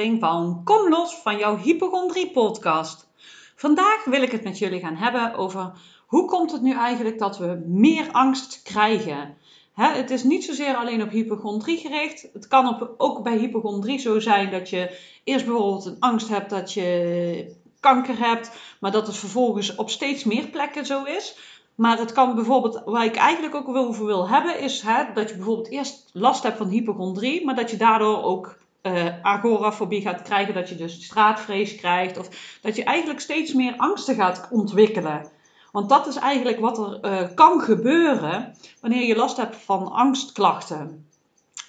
van Kom los van jouw hypochondrie podcast. Vandaag wil ik het met jullie gaan hebben over hoe komt het nu eigenlijk dat we meer angst krijgen. het is niet zozeer alleen op hypochondrie gericht. Het kan op, ook bij hypochondrie zo zijn dat je eerst bijvoorbeeld een angst hebt dat je kanker hebt, maar dat het vervolgens op steeds meer plekken zo is. Maar het kan bijvoorbeeld, waar ik eigenlijk ook over wil hebben, is dat je bijvoorbeeld eerst last hebt van hypochondrie, maar dat je daardoor ook uh, agorafobie gaat krijgen, dat je dus straatvrees krijgt, of dat je eigenlijk steeds meer angsten gaat ontwikkelen. Want dat is eigenlijk wat er uh, kan gebeuren wanneer je last hebt van angstklachten.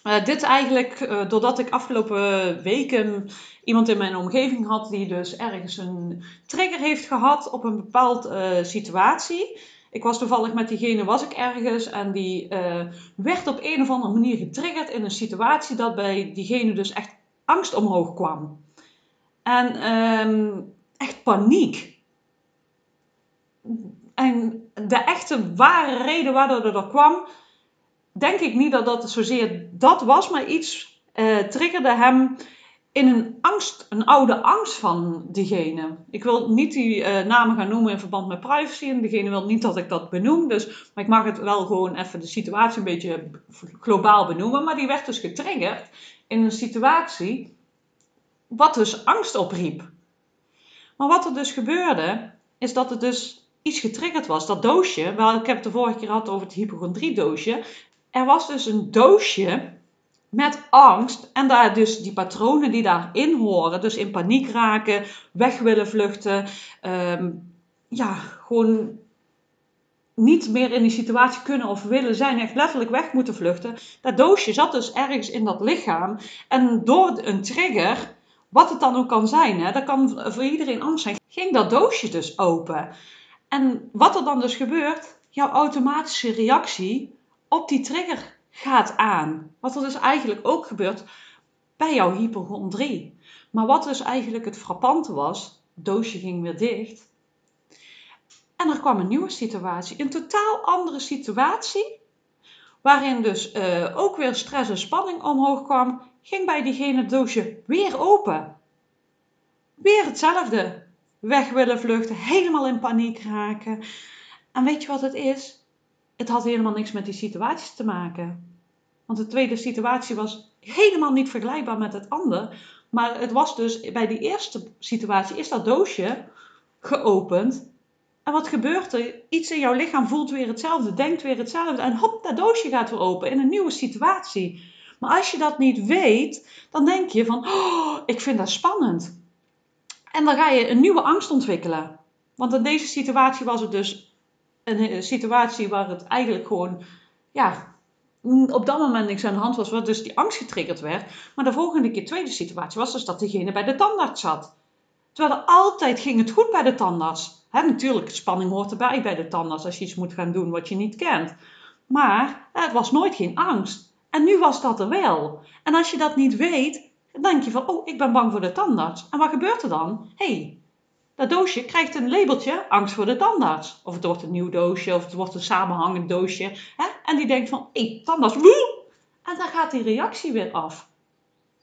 Uh, dit eigenlijk doordat ik afgelopen weken iemand in mijn omgeving had die dus ergens een trigger heeft gehad op een bepaalde situatie. Ik was toevallig met diegene, was ik ergens en die uh, werd op een of andere manier getriggerd in een situatie dat bij diegene dus echt angst omhoog kwam. En um, echt paniek. En de echte ware reden waardoor dat kwam, denk ik niet dat dat zozeer dat was, maar iets uh, triggerde hem in een angst, een oude angst van diegene. Ik wil niet die uh, namen gaan noemen in verband met privacy. En degene wil niet dat ik dat benoem. Dus, maar ik mag het wel gewoon even de situatie een beetje globaal benoemen. Maar die werd dus getriggerd in een situatie wat dus angst opriep. Maar wat er dus gebeurde, is dat het dus iets getriggerd was. Dat doosje, wel, ik heb het de vorige keer gehad over het hypochondrie doosje. Er was dus een doosje met angst en daar dus die patronen die daarin horen, dus in paniek raken, weg willen vluchten, um, ja, gewoon niet meer in die situatie kunnen of willen zijn, echt letterlijk weg moeten vluchten. Dat doosje zat dus ergens in dat lichaam en door een trigger, wat het dan ook kan zijn, hè, dat kan voor iedereen anders zijn, ging dat doosje dus open. En wat er dan dus gebeurt, jouw automatische reactie op die trigger gaat aan. Wat er dus eigenlijk ook gebeurt bij jouw hypochondrie. Maar wat dus eigenlijk het frappante was, het doosje ging weer dicht. En er kwam een nieuwe situatie, een totaal andere situatie, waarin dus uh, ook weer stress en spanning omhoog kwam, ging bij diegene het doosje weer open. Weer hetzelfde. Weg willen vluchten, helemaal in paniek raken. En weet je wat het is? Het had helemaal niks met die situaties te maken. Want de tweede situatie was helemaal niet vergelijkbaar met het andere. Maar het was dus bij die eerste situatie, is dat doosje geopend. En wat gebeurt er? Iets in jouw lichaam voelt weer hetzelfde, denkt weer hetzelfde. En hop, dat doosje gaat weer open in een nieuwe situatie. Maar als je dat niet weet, dan denk je van, oh, ik vind dat spannend. En dan ga je een nieuwe angst ontwikkelen. Want in deze situatie was het dus een situatie waar het eigenlijk gewoon, ja, op dat moment niks aan de hand was, waar dus die angst getriggerd werd. Maar de volgende keer, tweede situatie, was dus dat diegene bij de tandarts zat. Terwijl er altijd ging het goed bij de tandarts. Natuurlijk, spanning hoort erbij bij de tandarts als je iets moet gaan doen wat je niet kent. Maar het was nooit geen angst. En nu was dat er wel. En als je dat niet weet, dan denk je van, oh, ik ben bang voor de tandarts. En wat gebeurt er dan? Hey, dat doosje krijgt een labeltje angst voor de tandarts. Of het wordt een nieuw doosje, of het wordt een samenhangend doosje. Hè? En die denkt van, hé, tandarts, woe! En dan gaat die reactie weer af.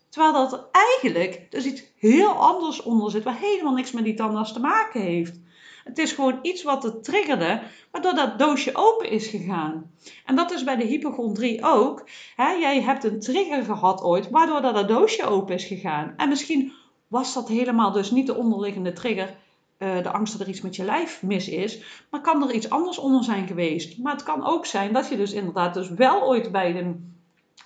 Terwijl dat er eigenlijk dus iets heel anders onder zit, wat helemaal niks met die tandarts te maken heeft. Het is gewoon iets wat het triggerde, waardoor dat doosje open is gegaan. En dat is bij de hypochondrie ook. Hè? Jij hebt een trigger gehad ooit, waardoor dat, dat doosje open is gegaan. En misschien was dat helemaal dus niet de onderliggende trigger, uh, de angst dat er iets met je lijf mis is, maar kan er iets anders onder zijn geweest. Maar het kan ook zijn dat je dus inderdaad dus wel ooit bij een,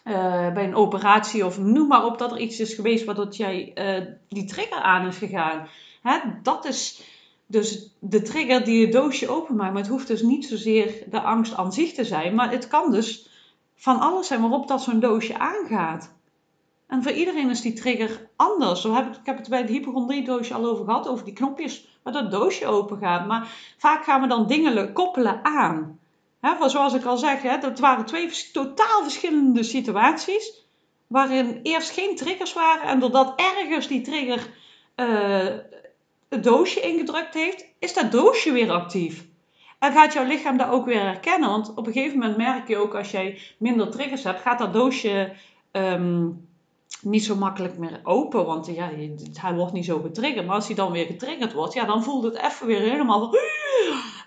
uh, bij een operatie of noem maar op dat er iets is geweest waardoor jij uh, die trigger aan is gegaan. Hè, dat is dus de trigger die je doosje openmaakt. Maar het hoeft dus niet zozeer de angst aan zich te zijn, maar het kan dus van alles zijn waarop dat zo'n doosje aangaat. En voor iedereen is die trigger anders. Zo heb ik, ik heb het bij het hypochondrie-doosje al over gehad, over die knopjes waar dat doosje open gaat. Maar vaak gaan we dan dingen koppelen aan. He, zoals ik al zeg, hè, dat waren twee totaal verschillende situaties. Waarin eerst geen triggers waren. En doordat ergens die trigger uh, het doosje ingedrukt heeft, is dat doosje weer actief. En gaat jouw lichaam dat ook weer herkennen. Want op een gegeven moment merk je ook als jij minder triggers hebt, gaat dat doosje um, niet zo makkelijk meer open, want ja, hij wordt niet zo getriggerd. Maar als hij dan weer getriggerd wordt, ja, dan voelt het even weer helemaal van,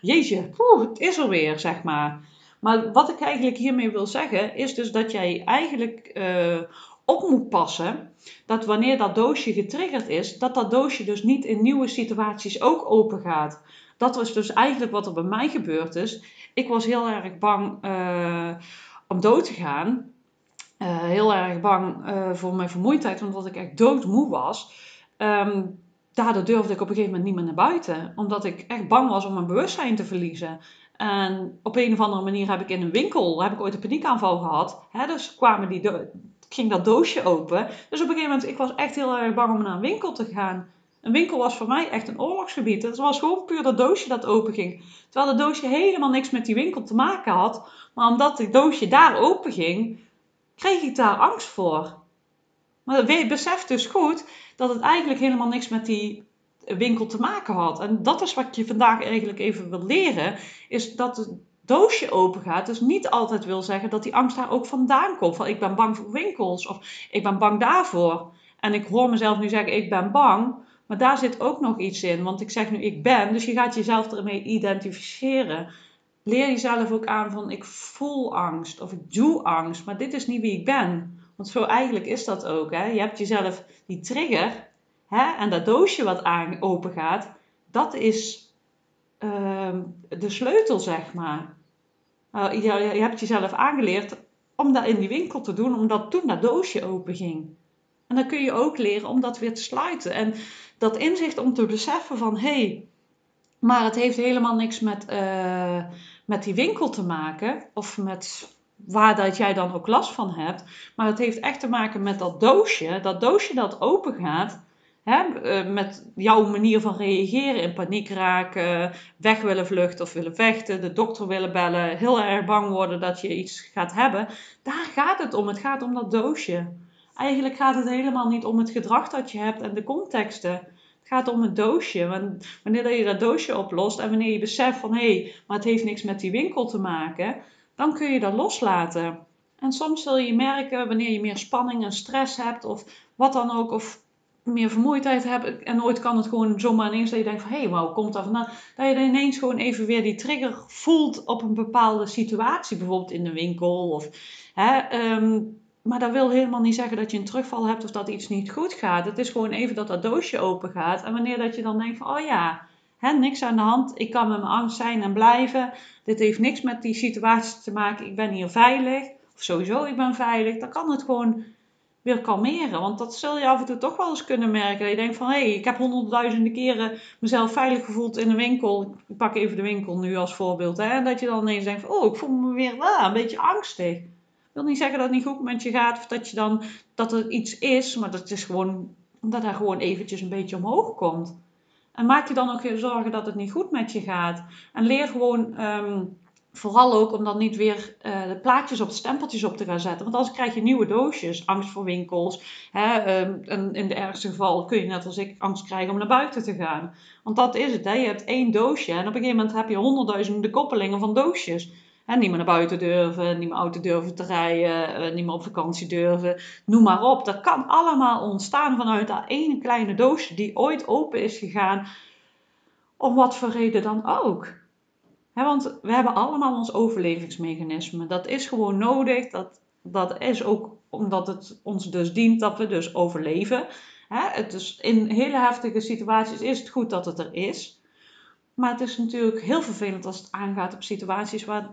jeetje, poeh, het is er weer, zeg maar. Maar wat ik eigenlijk hiermee wil zeggen, is dus dat jij eigenlijk uh, op moet passen dat wanneer dat doosje getriggerd is, dat dat doosje dus niet in nieuwe situaties ook open gaat. Dat was dus eigenlijk wat er bij mij gebeurd is. Ik was heel erg bang uh, om dood te gaan. Uh, heel erg bang uh, voor mijn vermoeidheid, omdat ik echt doodmoe was. Um, daardoor durfde ik op een gegeven moment niet meer naar buiten. Omdat ik echt bang was om mijn bewustzijn te verliezen. En op een of andere manier heb ik in een winkel, heb ik ooit een paniekaanval gehad. Hè, dus kwamen die ging dat doosje open. Dus op een gegeven moment, ik was echt heel erg bang om naar een winkel te gaan. Een winkel was voor mij echt een oorlogsgebied. Het was gewoon puur dat doosje dat open ging. Terwijl dat doosje helemaal niks met die winkel te maken had. Maar omdat het doosje daar open ging, kreeg ik daar angst voor. Maar besef dus goed dat het eigenlijk helemaal niks met die winkel te maken had. En dat is wat je vandaag eigenlijk even wil leren. Is dat het doosje open gaat. Dus niet altijd wil zeggen dat die angst daar ook vandaan komt. Van ik ben bang voor winkels. Of ik ben bang daarvoor. En ik hoor mezelf nu zeggen ik ben bang. Maar daar zit ook nog iets in. Want ik zeg nu ik ben. Dus je gaat jezelf ermee identificeren. Leer jezelf ook aan van ik voel angst. Of ik doe angst. Maar dit is niet wie ik ben. Want zo eigenlijk is dat ook. Hè? Je hebt jezelf die trigger. Hè? En dat doosje wat aan, open gaat. Dat is uh, de sleutel, zeg maar. Uh, je, je, hebt jezelf aangeleerd om dat in die winkel te doen. Omdat toen dat doosje open ging. En dan kun je ook leren om dat weer te sluiten. En dat inzicht om te beseffen van... Hé, hey, maar het heeft helemaal niks met, uh, met die winkel te maken. Of met waar dat jij dan ook last van hebt. Maar het heeft echt te maken met dat doosje. Dat doosje dat open gaat. Hè, eh, met jouw manier van reageren, in paniek raken, weg willen vluchten of willen vechten, de dokter willen bellen, heel erg bang worden dat je iets gaat hebben. Daar gaat het om. Het gaat om dat doosje. Eigenlijk gaat het helemaal niet om het gedrag dat je hebt en de contexten. Gaat om het doosje. Want wanneer je dat doosje oplost en wanneer je beseft van hé, hey, maar het heeft niks met die winkel te maken, dan kun je dat loslaten. En soms zul je merken wanneer je meer spanning en stress hebt of wat dan ook, of meer vermoeidheid hebt en ooit kan het gewoon zomaar ineens dat je denkt van hé, hey, komt dat vandaan? Dat je ineens gewoon even weer die trigger voelt op een bepaalde situatie, bijvoorbeeld in de winkel of hè, um, maar dat wil helemaal niet zeggen dat je een terugval hebt of dat iets niet goed gaat. Het is gewoon even dat dat doosje open gaat. En wanneer dat je dan denkt van, oh ja, hè, niks aan de hand. Ik kan met mijn angst zijn en blijven. Dit heeft niks met die situatie te maken. Ik ben hier veilig. Of sowieso, ik ben veilig. Dan kan het gewoon weer kalmeren. Want dat zul je af en toe toch wel eens kunnen merken. Dat je denkt van, hé, hey, ik heb honderdduizenden keren mezelf veilig gevoeld in een winkel. Ik pak even de winkel nu als voorbeeld. Hè, en dat je dan ineens denkt oh, ik voel me weer ah, een beetje angstig wil niet zeggen dat het niet goed met je gaat of dat je dan dat er iets is, maar dat is gewoon dat er gewoon eventjes een beetje omhoog komt. En maak je dan ook geen zorgen dat het niet goed met je gaat. En leer gewoon ehm, vooral ook om dan niet weer uh, de plaatjes op de stempeltjes op te gaan zetten. Want anders krijg je nieuwe doosjes. Angst voor winkels. Hè, um, en in de ergste geval kun je net als ik angst krijgen om naar buiten te gaan. Want dat is het. Hè. Je hebt één doosje en op een gegeven moment heb je honderdduizenden koppelingen van doosjes. En niet meer naar buiten durven, niet meer auto durven te rijden, eh, niet meer op vakantie durven. Noem maar op. Dat kan allemaal ontstaan vanuit dat ene kleine doosje die ooit open is gegaan. Om wat voor reden dan ook. want we hebben allemaal ons overlevingsmechanisme. Dat is gewoon nodig. Dat, dat is ook omdat het ons dus dient dat we dus overleven. het is, in hele heftige situaties is het goed dat het er is. Maar het is natuurlijk heel vervelend als het aangaat op situaties waar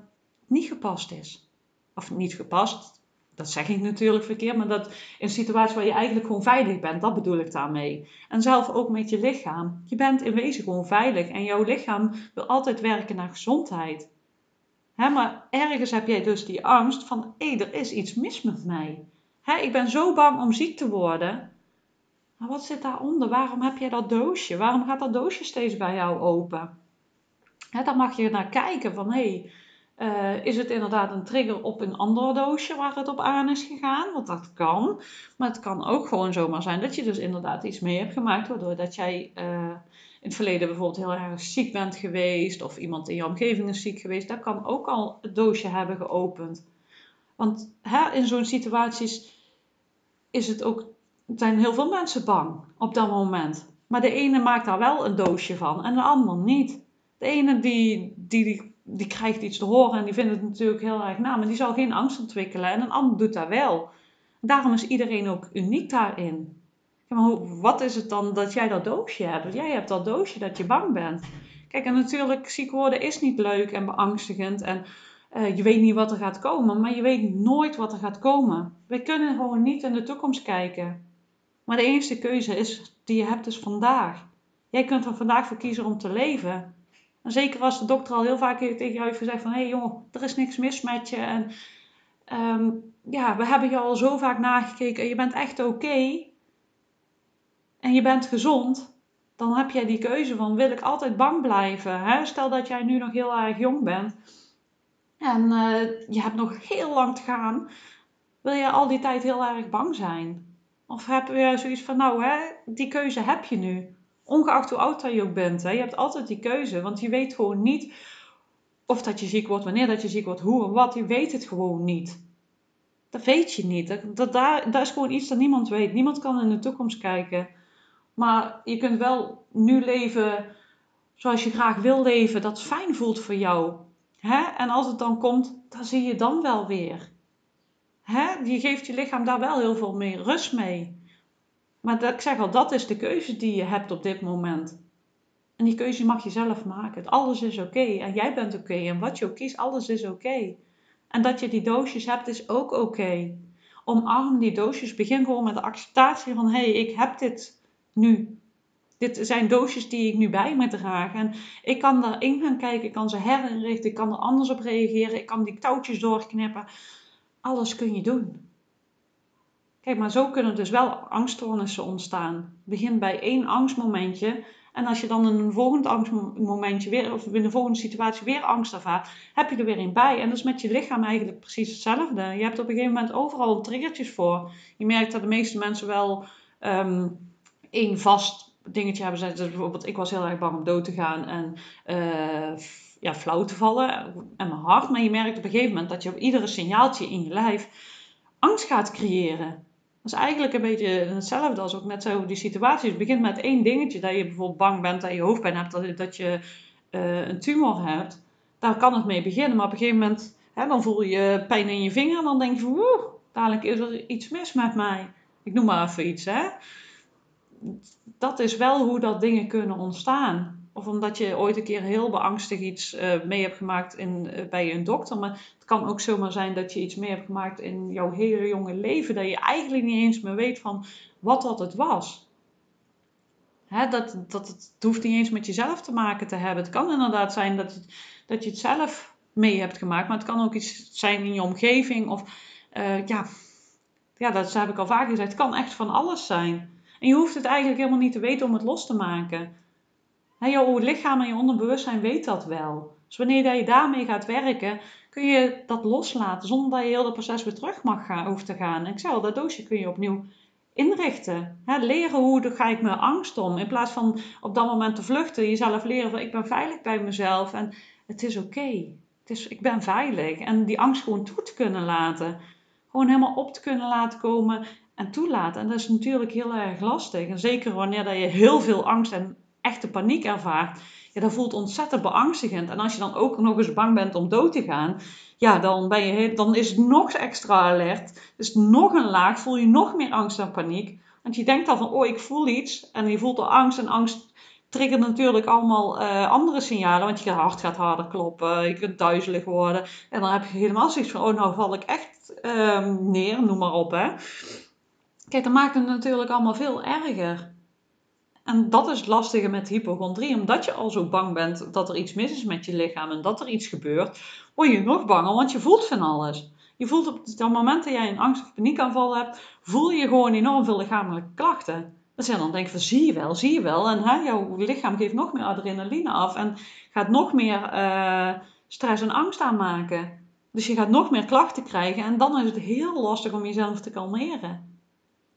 niet gepast is. Of niet gepast, dat zeg ik natuurlijk verkeerd, maar dat in een situatie waar je eigenlijk gewoon veilig bent, dat bedoel ik daarmee. En zelf ook met je lichaam. Je bent in wezen gewoon veilig en jouw lichaam wil altijd werken naar gezondheid. Maar ergens heb jij dus die angst van, hé, er is iets mis met mij. Ik ben zo bang om ziek te worden. Maar wat zit daaronder? Waarom heb jij dat doosje? Waarom gaat dat doosje steeds bij jou open? Hè, dan mag je naar kijken van, hé, hey, uh, is het inderdaad een trigger op een ander doosje waar het op aan is gegaan? Want dat kan. Maar het kan ook gewoon zomaar zijn dat je dus inderdaad iets mee hebt gemaakt. Waardoor dat jij uh, in het verleden bijvoorbeeld heel erg ziek bent geweest. Of iemand in je omgeving is ziek geweest. Dat kan ook al het doosje hebben geopend. Want hè, in zo'n situaties is het ook, zijn heel veel mensen bang op dat moment. Maar de ene maakt daar wel een doosje van en de ander niet. De ene die, die, die, krijgt iets te horen en die vindt het natuurlijk heel erg na, maar die zal geen angst ontwikkelen en een ander doet dat wel. Daarom is iedereen ook uniek daarin. maar wat is het dan dat jij dat doosje hebt? Jij hebt dat doosje dat je bang bent. Kijk, en natuurlijk, ziek worden is niet leuk en beangstigend. En uh, je weet niet wat er gaat komen, maar je weet nooit wat er gaat komen. We kunnen gewoon niet in de toekomst kijken. Maar de enige keuze is, die je hebt is vandaag. Jij kunt er vandaag voor kiezen om te leven. En zeker als de dokter al heel vaak tegen jou heeft gezegd van... Hé hey jongen, er is niks mis met je. En um, ja, we hebben je al zo vaak nagekeken en je bent echt oké. en je bent gezond. Dan heb jij die keuze van wil ik altijd bang blijven. Stel dat jij nu nog heel erg jong bent. En uh, je hebt nog heel lang te gaan. Wil je al die tijd heel erg bang zijn? Of heb je zoiets van, nou, hè, die keuze heb je nu. Ongeacht hoe oud je ook bent. Hè, je hebt altijd die keuze. Want je weet gewoon niet of dat je ziek wordt, wanneer dat je ziek wordt, hoe en wat. Je weet het gewoon niet. Dat weet je niet. Dat, dat, is gewoon iets dat niemand weet. Niemand kan in de toekomst kijken. Maar je kunt wel nu leven zoals je graag wil leven. Dat fijn voelt voor jou. Hè? En als het dan komt, dan zie je dan wel weer. Hè? Je geeft je lichaam daar wel heel veel meer rust mee. Maar dat, ik zeg al, dat is de keuze die je hebt op dit moment. En die keuze mag je zelf maken. Alles is oké. En jij bent oké. En wat je ook kiest, alles is oké. En dat je die doosjes hebt, is ook oké. Omarm die doosjes. Begin gewoon met de acceptatie van: hé, hey, ik heb dit nu. Dit zijn doosjes die ik nu bij me draag. En ik kan daarin gaan kijken. Ik kan ze herinrichten. Ik kan er anders op reageren. Ik kan die touwtjes doorknippen alles kun je doen. Kijk, maar zo kunnen dus wel angststoornissen ontstaan. Begin bij één angstmomentje. En als je dan in een volgend angstmomentje weer, of in de volgende situatie weer angst ervaart, heb je er weer een bij. En dat is met je lichaam eigenlijk precies hetzelfde. Je hebt op een gegeven moment overal triggertjes voor. Je merkt dat de meeste mensen wel um, één vast dingetje hebben. Dus bijvoorbeeld, ik was heel erg bang om dood te gaan. En uh, ja, flauw te vallen en mijn hart. Maar je merkt op een gegeven moment dat je op iedere signaaltje in je lijf angst gaat creëren. Dat is eigenlijk een beetje hetzelfde als ook net zo die situatie. Het begint met één dingetje, dat je bijvoorbeeld bang bent dat je hoofdpijn hebt, dat, dat je uh, een tumor hebt. Daar kan het mee beginnen, maar op een gegeven moment hè, dan voel je pijn in je vinger en dan denk je woe, dadelijk is er iets mis met mij. Ik noem maar even iets. Hè. Dat is wel hoe dat dingen kunnen ontstaan. Of omdat je ooit een keer heel beangstig iets uh, mee hebt gemaakt in, uh, bij een dokter. Maar het kan ook zomaar zijn dat je iets mee hebt gemaakt in jouw hele jonge leven. Dat je eigenlijk niet eens meer weet van wat dat het was. Hè, dat, dat het, hoeft niet eens met jezelf te maken te hebben. Het kan inderdaad zijn dat, het, dat je het zelf mee hebt gemaakt. Maar het kan ook iets zijn in je omgeving. Of uh, ja, ja, dat heb ik al vaak gezegd. Het kan echt van alles zijn. En je hoeft het eigenlijk helemaal niet te weten om het los te maken. He, jouw lichaam en je onderbewustzijn weet dat wel. Dus wanneer je daarmee gaat werken, kun je dat loslaten zonder dat je heel het proces weer terug mag gaan, hoeft te gaan. Ik zei al, dat doosje kun je opnieuw inrichten. leren hoe ga ik met angst om. In plaats van op dat moment te vluchten, jezelf leren van ik ben veilig bij mezelf en het is oké. Ik ben veilig. En die angst gewoon toe te kunnen laten. Gewoon helemaal op te kunnen laten komen en toelaten. En dat is natuurlijk heel erg lastig. En zeker wanneer dat je heel veel angst en echte paniek ervaart, ja, dat voelt ontzettend beangstigend. En als je dan ook nog eens bang bent om dood te gaan, ja, dan, ben je, dan is het nog extra alert. Dus nog een laag, voel je nog meer angst en paniek. Want je denkt dan van, oh, ik voel iets. En je voelt al angst. En angst triggert natuurlijk allemaal uh, andere signalen. Want je hart gaat harder kloppen, je kunt duizelig worden. En dan heb je helemaal zoiets van, oh, nou val ik echt uh, neer, noem maar op, hè. Kijk, dat maakt het natuurlijk allemaal veel erger. En dat is het lastige met hypochondrie. Omdat je al zo bang bent dat er iets mis is met je lichaam en dat er iets gebeurt, word je nog banger, want je voelt van alles. Je voelt op het moment dat jij een angst- of paniekaanval hebt, voel je gewoon enorm veel lichamelijke klachten. Dus ja, dan denk je van, zie je wel, zie je wel. En hè, jouw lichaam geeft nog meer adrenaline af en gaat nog meer uh, stress en angst aanmaken. Dus je gaat nog meer klachten krijgen en dan is het heel lastig om jezelf te kalmeren.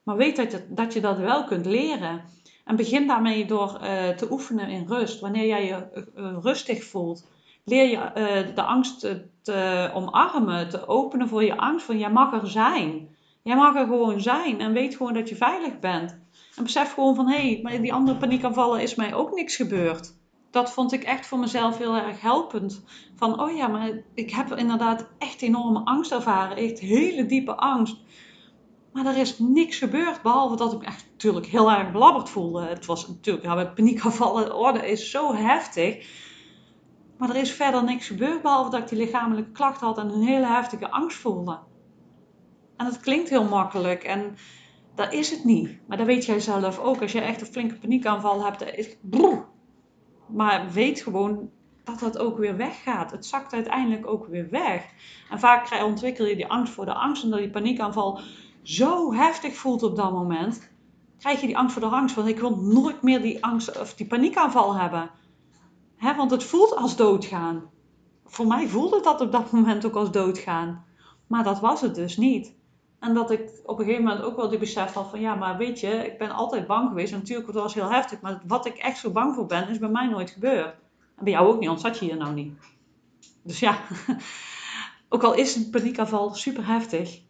Maar weet dat dat, je dat wel kunt leren. En begin daarmee door uh, te oefenen in rust. Wanneer jij je uh, rustig voelt, leer je de angst te, omarmen, te openen voor je angst. Van jij mag er zijn. Jij mag er gewoon zijn en weet gewoon dat je veilig bent. En besef gewoon van, hé, hey, die andere paniekaanvallen is mij ook niks gebeurd. Dat vond ik echt voor mezelf heel erg helpend. Van, oh ja, maar ik heb inderdaad echt enorme angst ervaren. Echt hele diepe angst. Maar er is niks gebeurd, behalve dat ik me echt natuurlijk heel erg belabberd voelde. Het was natuurlijk, ja, met paniekaanvallen, oh, dat is zo heftig. Maar er is verder niks gebeurd, behalve dat ik die lichamelijke klachten had en een hele heftige angst voelde. En dat klinkt heel makkelijk en dat is het niet. Maar dat weet jij zelf ook. Als je echt een flinke paniekaanval hebt, dat is. Maar weet gewoon dat dat ook weer weggaat. Het zakt uiteindelijk ook weer weg. En vaak ontwikkel je die angst voor de angst, omdat die paniekaanval zo heftig voelt op dat moment. Krijg je die angst voor de angst, want ik wil nooit meer die angst of die paniekaanval hebben. He, want het voelt als doodgaan. Voor mij voelde dat op dat moment ook als doodgaan. Maar dat was het dus niet. En dat ik op een gegeven moment ook wel die besef had van ja, maar weet je, ik ben altijd bang geweest. En natuurlijk, het was heel heftig. Maar wat ik echt zo bang voor ben, is bij mij nooit gebeurd. En bij jou ook niet, anders zat je hier nou niet. Dus ja, ook al is een paniekaanval super heftig,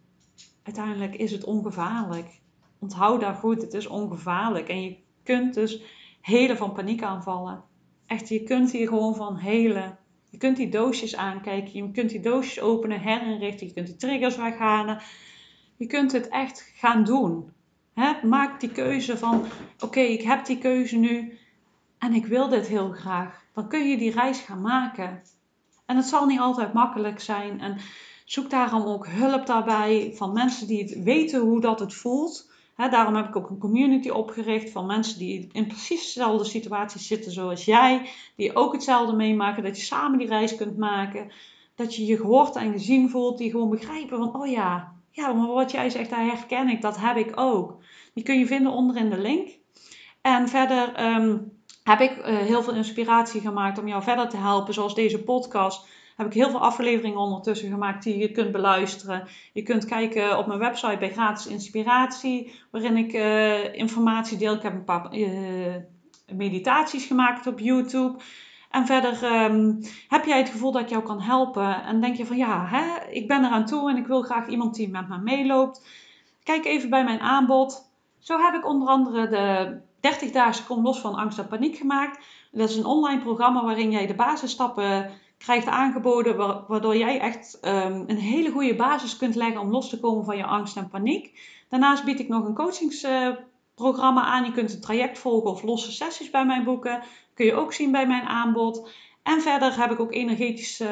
uiteindelijk is het ongevaarlijk. Onthoud daar goed, het is ongevaarlijk. En je kunt dus helen van paniekaanvallen. Echt, je kunt hier gewoon van helen. Je kunt die doosjes aankijken, je kunt die doosjes openen, herinrichten, je kunt die triggers weghalen. Je kunt het echt gaan doen. maak die keuze van: oké, ik heb die keuze nu en ik wil dit heel graag. Dan kun je die reis gaan maken. En het zal niet altijd makkelijk zijn. En zoek daarom ook hulp daarbij van mensen die het weten hoe dat het voelt. daarom heb ik ook een community opgericht van mensen die in precies dezelfde situatie zitten zoals jij. Die ook hetzelfde meemaken. Dat je samen die reis kunt maken. Dat je je gehoord en gezien voelt. Die gewoon begrijpen van, oh ja, ja, maar wat jij zegt, daar herken ik, dat heb ik ook. Die kun je vinden onder in de link. En verder ehm, heb ik uh, heel veel inspiratie gemaakt om jou verder te helpen, zoals deze podcast. Heb ik heel veel afleveringen ondertussen gemaakt die je kunt beluisteren. Je kunt kijken op mijn website bij gratis inspiratie, waarin ik uh, informatie deel. Ik heb een paar uh, meditaties gemaakt op YouTube. En verder ehm, heb jij het gevoel dat ik jou kan helpen en denk je van ja, hè, ik ben eraan toe en ik wil graag iemand die met me meeloopt. Kijk even bij mijn aanbod. Zo heb ik onder andere de 30 dagen Kom los van angst en paniek gemaakt. Dat is een online programma waarin jij de basisstappen krijgt aangeboden, waardoor jij echt ehm, een hele goede basis kunt leggen om los te komen van je angst en paniek. Daarnaast bied ik nog een coachingsprogramma aan. Je kunt een traject volgen of losse sessies bij mij boeken. Kun je ook zien bij mijn aanbod. En verder heb ik ook energetische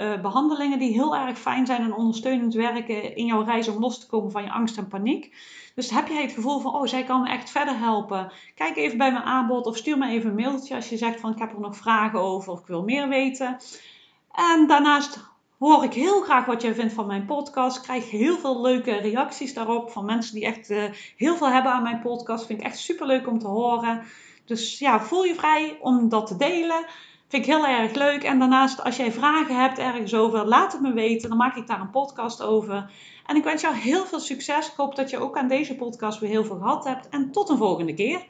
uh, behandelingen die heel erg fijn zijn en ondersteunend werken in jouw reis om los te komen van je angst en paniek. Dus heb jij het gevoel van, oh, zij kan me echt verder helpen? Kijk even bij mijn aanbod of stuur me even een mailtje als je zegt van, ik heb er nog vragen over of ik wil meer weten. En daarnaast hoor ik heel graag wat jij vindt van mijn podcast. Ik krijg heel veel leuke reacties daarop van mensen die echt uh, heel veel hebben aan mijn podcast. Vind ik echt super leuk om te horen. Dus ja, voel je vrij om dat te delen. Vind ik heel erg leuk. En daarnaast, als jij vragen hebt ergens over, laat het me weten. Dan maak ik daar een podcast over. En ik wens jou heel veel succes. Ik hoop dat je ook aan deze podcast weer heel veel gehad hebt. En tot een volgende keer.